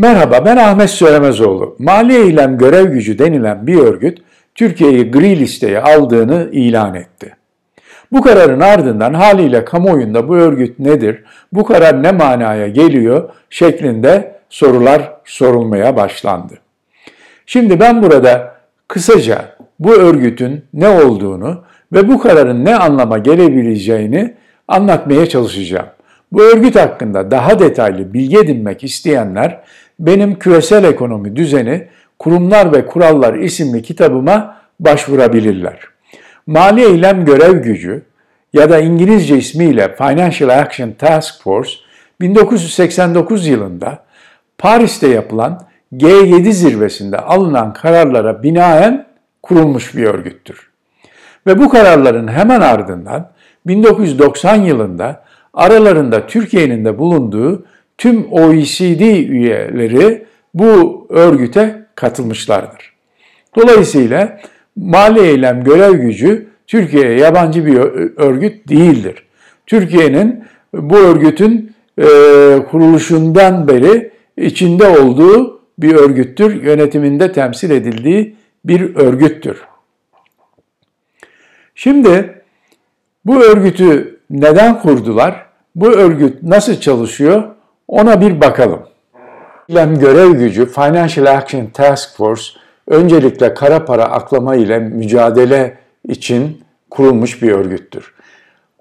Merhaba ben Ahmet Söylemezoğlu. Mali Eylem Görev Gücü denilen bir örgüt Türkiye'yi gri listeye aldığını ilan etti. Bu kararın ardından haliyle kamuoyunda bu örgüt nedir, bu karar ne manaya geliyor şeklinde sorular sorulmaya başlandı. Şimdi ben burada kısaca bu örgütün ne olduğunu ve bu kararın ne anlama gelebileceğini anlatmaya çalışacağım. Bu örgüt hakkında daha detaylı bilgi edinmek isteyenler benim Küresel Ekonomi Düzeni Kurumlar ve Kurallar isimli kitabıma başvurabilirler. Mali Eylem Görev Gücü ya da İngilizce ismiyle Financial Action Task Force 1989 yılında Paris'te yapılan G7 zirvesinde alınan kararlara binaen kurulmuş bir örgüttür. Ve bu kararların hemen ardından 1990 yılında aralarında Türkiye'nin de bulunduğu tüm OECD üyeleri bu örgüte katılmışlardır. Dolayısıyla mali eylem görev gücü Türkiye'ye yabancı bir örgüt değildir. Türkiye'nin bu örgütün e, kuruluşundan beri içinde olduğu bir örgüttür, yönetiminde temsil edildiği bir örgüttür. Şimdi bu örgütü neden kurdular? Bu örgüt nasıl çalışıyor? Ona bir bakalım. İlem görev gücü Financial Action Task Force öncelikle kara para aklama ile mücadele için kurulmuş bir örgüttür.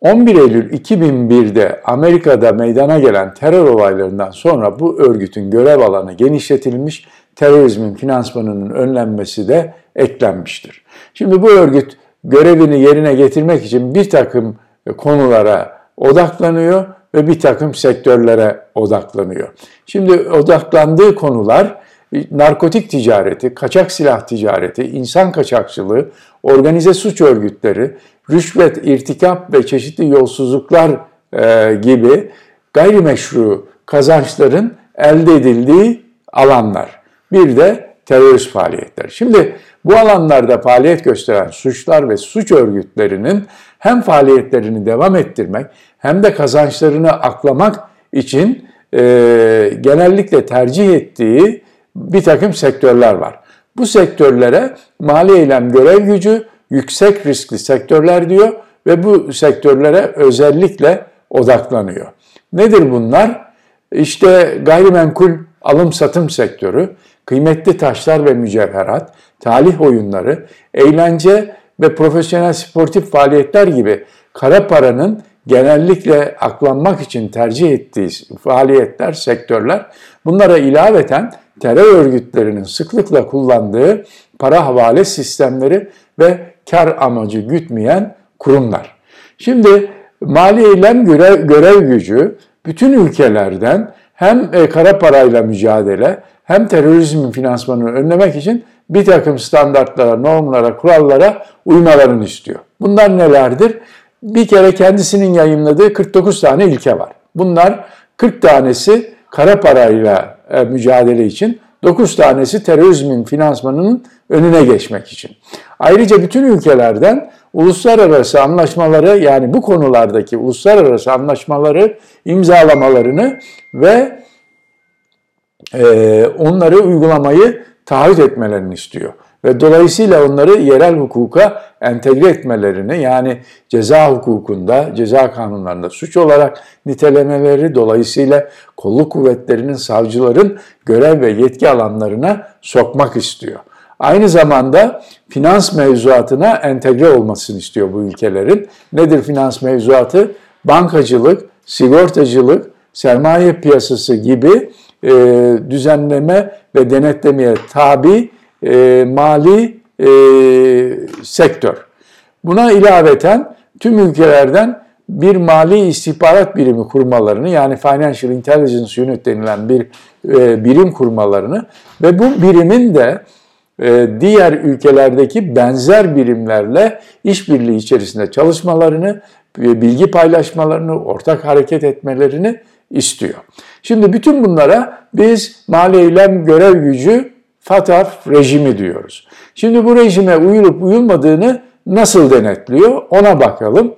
11 Eylül 2001'de Amerika'da meydana gelen terör olaylarından sonra bu örgütün görev alanı genişletilmiş, terörizmin finansmanının önlenmesi de eklenmiştir. Şimdi bu örgüt görevini yerine getirmek için bir takım konulara odaklanıyor ve bir takım sektörlere odaklanıyor. Şimdi odaklandığı konular narkotik ticareti, kaçak silah ticareti, insan kaçakçılığı, organize suç örgütleri, rüşvet, irtikap ve çeşitli yolsuzluklar e, gibi gayrimeşru kazançların elde edildiği alanlar. Bir de terörist faaliyetler. Şimdi bu alanlarda faaliyet gösteren suçlar ve suç örgütlerinin hem faaliyetlerini devam ettirmek hem de kazançlarını aklamak için e, genellikle tercih ettiği bir takım sektörler var. Bu sektörlere mali eylem görev gücü yüksek riskli sektörler diyor ve bu sektörlere özellikle odaklanıyor. Nedir bunlar? İşte gayrimenkul alım satım sektörü, kıymetli taşlar ve mücevherat, talih oyunları, eğlence ve profesyonel sportif faaliyetler gibi kara paranın genellikle aklanmak için tercih ettiği faaliyetler, sektörler bunlara ilaveten terör örgütlerinin sıklıkla kullandığı para havale sistemleri ve kar amacı gütmeyen kurumlar. Şimdi mali eylem görev, görev gücü bütün ülkelerden hem e, kara parayla mücadele hem terörizmin finansmanını önlemek için bir takım standartlara, normlara, kurallara uymalarını istiyor. Bunlar nelerdir? Bir kere kendisinin yayınladığı 49 tane ilke var. Bunlar 40 tanesi kara parayla e, mücadele için, 9 tanesi terörizmin finansmanının önüne geçmek için. Ayrıca bütün ülkelerden uluslararası anlaşmaları yani bu konulardaki uluslararası anlaşmaları imzalamalarını ve e, onları uygulamayı taahhüt etmelerini istiyor. Ve dolayısıyla onları yerel hukuka entegre etmelerini yani ceza hukukunda, ceza kanunlarında suç olarak nitelemeleri dolayısıyla kolluk kuvvetlerinin, savcıların görev ve yetki alanlarına sokmak istiyor. Aynı zamanda finans mevzuatına entegre olmasını istiyor bu ülkelerin. Nedir finans mevzuatı? Bankacılık, sigortacılık, sermaye piyasası gibi e, düzenleme ve denetlemeye tabi e, mali e, sektör. Buna ilaveten tüm ülkelerden bir mali istihbarat birimi kurmalarını yani Financial Intelligence Unit denilen bir e, birim kurmalarını ve bu birimin de e, diğer ülkelerdeki benzer birimlerle işbirliği içerisinde çalışmalarını, bilgi paylaşmalarını, ortak hareket etmelerini istiyor. Şimdi bütün bunlara biz mali eylem görev gücü FATF rejimi diyoruz. Şimdi bu rejime uyulup uyulmadığını nasıl denetliyor ona bakalım.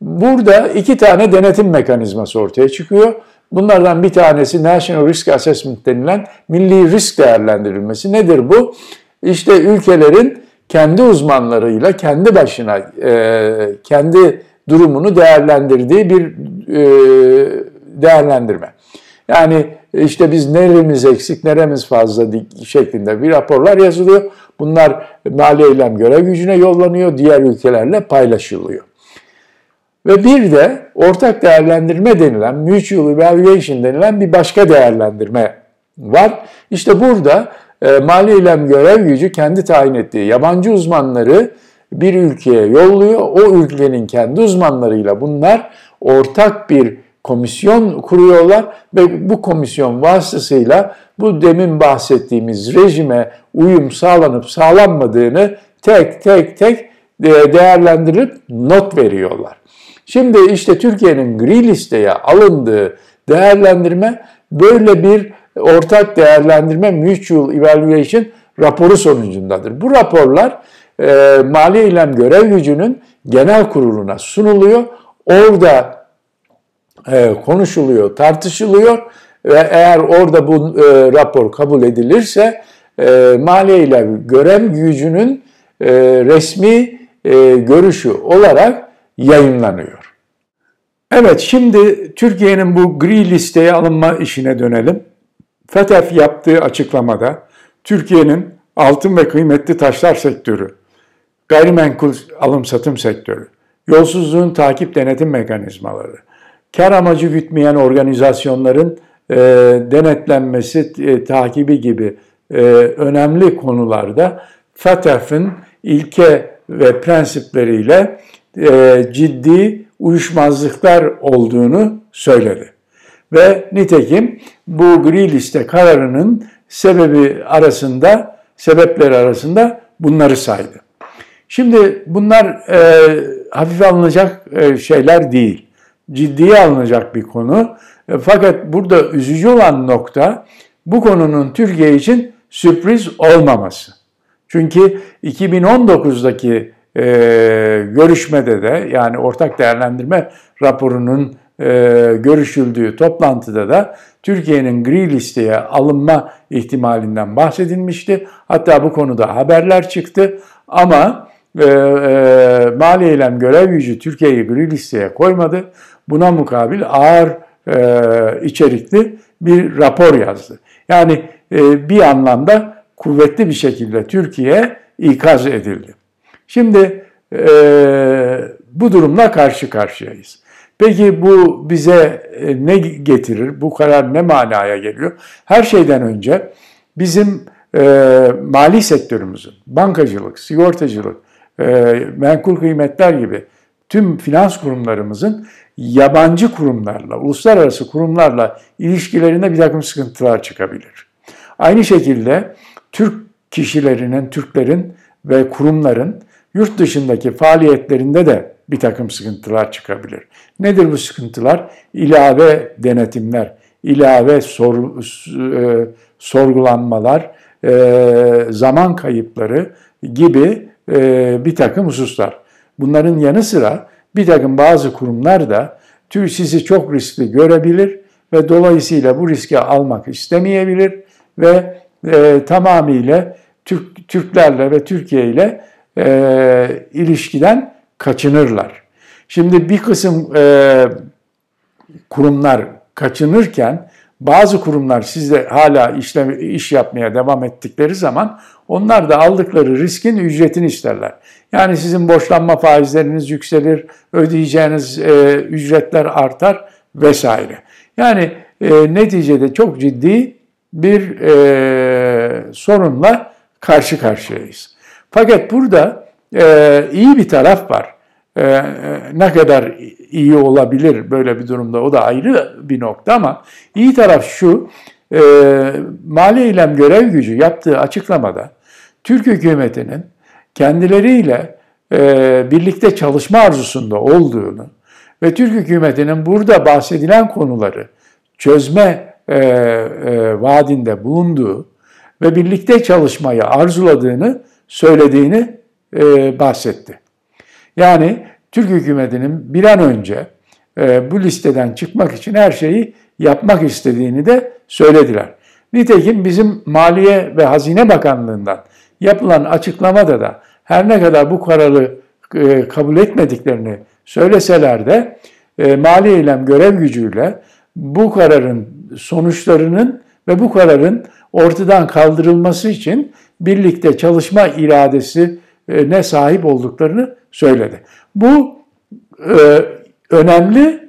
Burada iki tane denetim mekanizması ortaya çıkıyor. Bunlardan bir tanesi National Risk Assessment denilen milli risk değerlendirilmesi. Nedir bu? İşte ülkelerin kendi uzmanlarıyla kendi başına e, kendi durumunu değerlendirdiği bir e, değerlendirme. Yani işte biz neremiz eksik, neremiz fazla şeklinde bir raporlar yazılıyor. Bunlar mali eylem görev gücüne yollanıyor, diğer ülkelerle paylaşılıyor. Ve bir de ortak değerlendirme denilen, mutual evaluation denilen bir başka değerlendirme var. İşte burada e, mali eylem görev gücü kendi tayin ettiği yabancı uzmanları bir ülkeye yolluyor. O ülkenin kendi uzmanlarıyla bunlar ortak bir komisyon kuruyorlar ve bu komisyon vasıtasıyla bu demin bahsettiğimiz rejime uyum sağlanıp sağlanmadığını tek tek tek e, değerlendirip not veriyorlar. Şimdi işte Türkiye'nin gri listeye alındığı değerlendirme böyle bir ortak değerlendirme mutual evaluation raporu sonucundadır. Bu raporlar e, mali eylem görev gücünün genel kuruluna sunuluyor. Orada e, konuşuluyor, tartışılıyor ve eğer orada bu e, rapor kabul edilirse e, mali eylem görev gücünün resmi görüşü olarak yayınlanıyor. Evet şimdi Türkiye'nin bu gri listeye alınma işine dönelim. FETÖ yaptığı açıklamada Türkiye'nin altın ve kıymetli taşlar sektörü, gayrimenkul alım satım sektörü, yolsuzluğun takip denetim mekanizmaları, kar amacı gütmeyen organizasyonların e, denetlenmesi, e, takibi gibi e, önemli konularda FATF'ın ilke ve prensipleriyle e, ciddi uyuşmazlıklar olduğunu söyledi. Ve nitekim bu gri liste kararının sebebi arasında, sebepleri arasında bunları saydı. Şimdi bunlar e, hafife alınacak e, şeyler değil. Ciddiye alınacak bir konu. E, fakat burada üzücü olan nokta bu konunun Türkiye için sürpriz olmaması. Çünkü 2019'daki e, görüşmede de yani ortak değerlendirme raporunun e, görüşüldüğü toplantıda da Türkiye'nin gri listeye alınma ihtimalinden bahsedilmişti. Hatta bu konuda haberler çıktı ama e, e, mali eylem görev gücü Türkiye'yi gri listeye koymadı. Buna mukabil ağır e, içerikli bir rapor yazdı. Yani e, bir anlamda kuvvetli bir şekilde Türkiye ikaz edildi. Şimdi e, bu durumla karşı karşıyayız. Peki bu bize e, ne getirir? Bu karar ne manaya geliyor? Her şeyden önce bizim e, mali sektörümüzün, bankacılık, sigortacılık, menkul kıymetler gibi tüm finans kurumlarımızın yabancı kurumlarla, uluslararası kurumlarla ilişkilerinde bir takım sıkıntılar çıkabilir. Aynı şekilde Türk kişilerinin, Türklerin ve kurumların yurt dışındaki faaliyetlerinde de bir takım sıkıntılar çıkabilir. Nedir bu sıkıntılar? İlave denetimler, ilave sor, e, sorgulanmalar, e, zaman kayıpları gibi e, bir takım hususlar. Bunların yanı sıra bir takım bazı kurumlar da sizi çok riskli görebilir ve dolayısıyla bu riski almak istemeyebilir ve e, tamamıyla Türk, Türklerle ve Türkiye ile e, ilişkiden kaçınırlar. Şimdi bir kısım e, kurumlar kaçınırken bazı kurumlar sizde hala işlem, iş yapmaya devam ettikleri zaman onlar da aldıkları riskin ücretini isterler. Yani sizin borçlanma faizleriniz yükselir, ödeyeceğiniz e, ücretler artar vesaire. Yani e, neticede çok ciddi bir e, sorunla karşı karşıyayız. Fakat burada e, iyi bir taraf var. E, ne kadar iyi olabilir böyle bir durumda o da ayrı bir nokta ama iyi taraf şu, e, mali eylem görev gücü yaptığı açıklamada Türk hükümetinin kendileriyle e, birlikte çalışma arzusunda olduğunu ve Türk hükümetinin burada bahsedilen konuları çözme e, e, vaadinde bulunduğu ve birlikte çalışmayı arzuladığını söylediğini e, bahsetti. Yani Türk hükümetinin bir an önce e, bu listeden çıkmak için her şeyi yapmak istediğini de söylediler. Nitekim bizim Maliye ve Hazine Bakanlığı'ndan yapılan açıklamada da her ne kadar bu kararı e, kabul etmediklerini söyleseler de e, mali eylem görev gücüyle bu kararın sonuçlarının ve bu kararın ortadan kaldırılması için birlikte çalışma iradesi ne sahip olduklarını söyledi. Bu e, önemli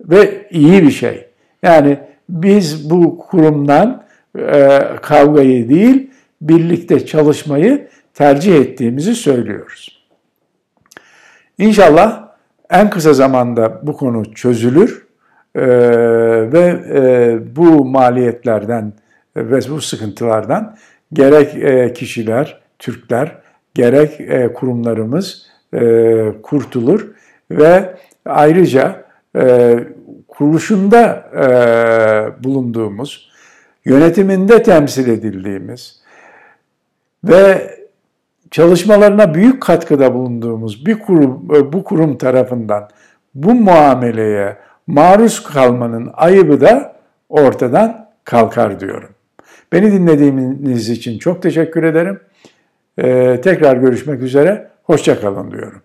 ve iyi bir şey. Yani biz bu kurumdan e, kavgayı değil, birlikte çalışmayı tercih ettiğimizi söylüyoruz. İnşallah en kısa zamanda bu konu çözülür e, ve e, bu maliyetlerden ve bu sıkıntılardan gerek e, kişiler, Türkler, gerek e, kurumlarımız e, kurtulur ve ayrıca e, kuruluşunda e, bulunduğumuz, yönetiminde temsil edildiğimiz ve çalışmalarına büyük katkıda bulunduğumuz bir kurum, bu kurum tarafından bu muameleye maruz kalmanın ayıbı da ortadan kalkar diyorum. Beni dinlediğiniz için çok teşekkür ederim. Ee, tekrar görüşmek üzere, hoşçakalın diyorum.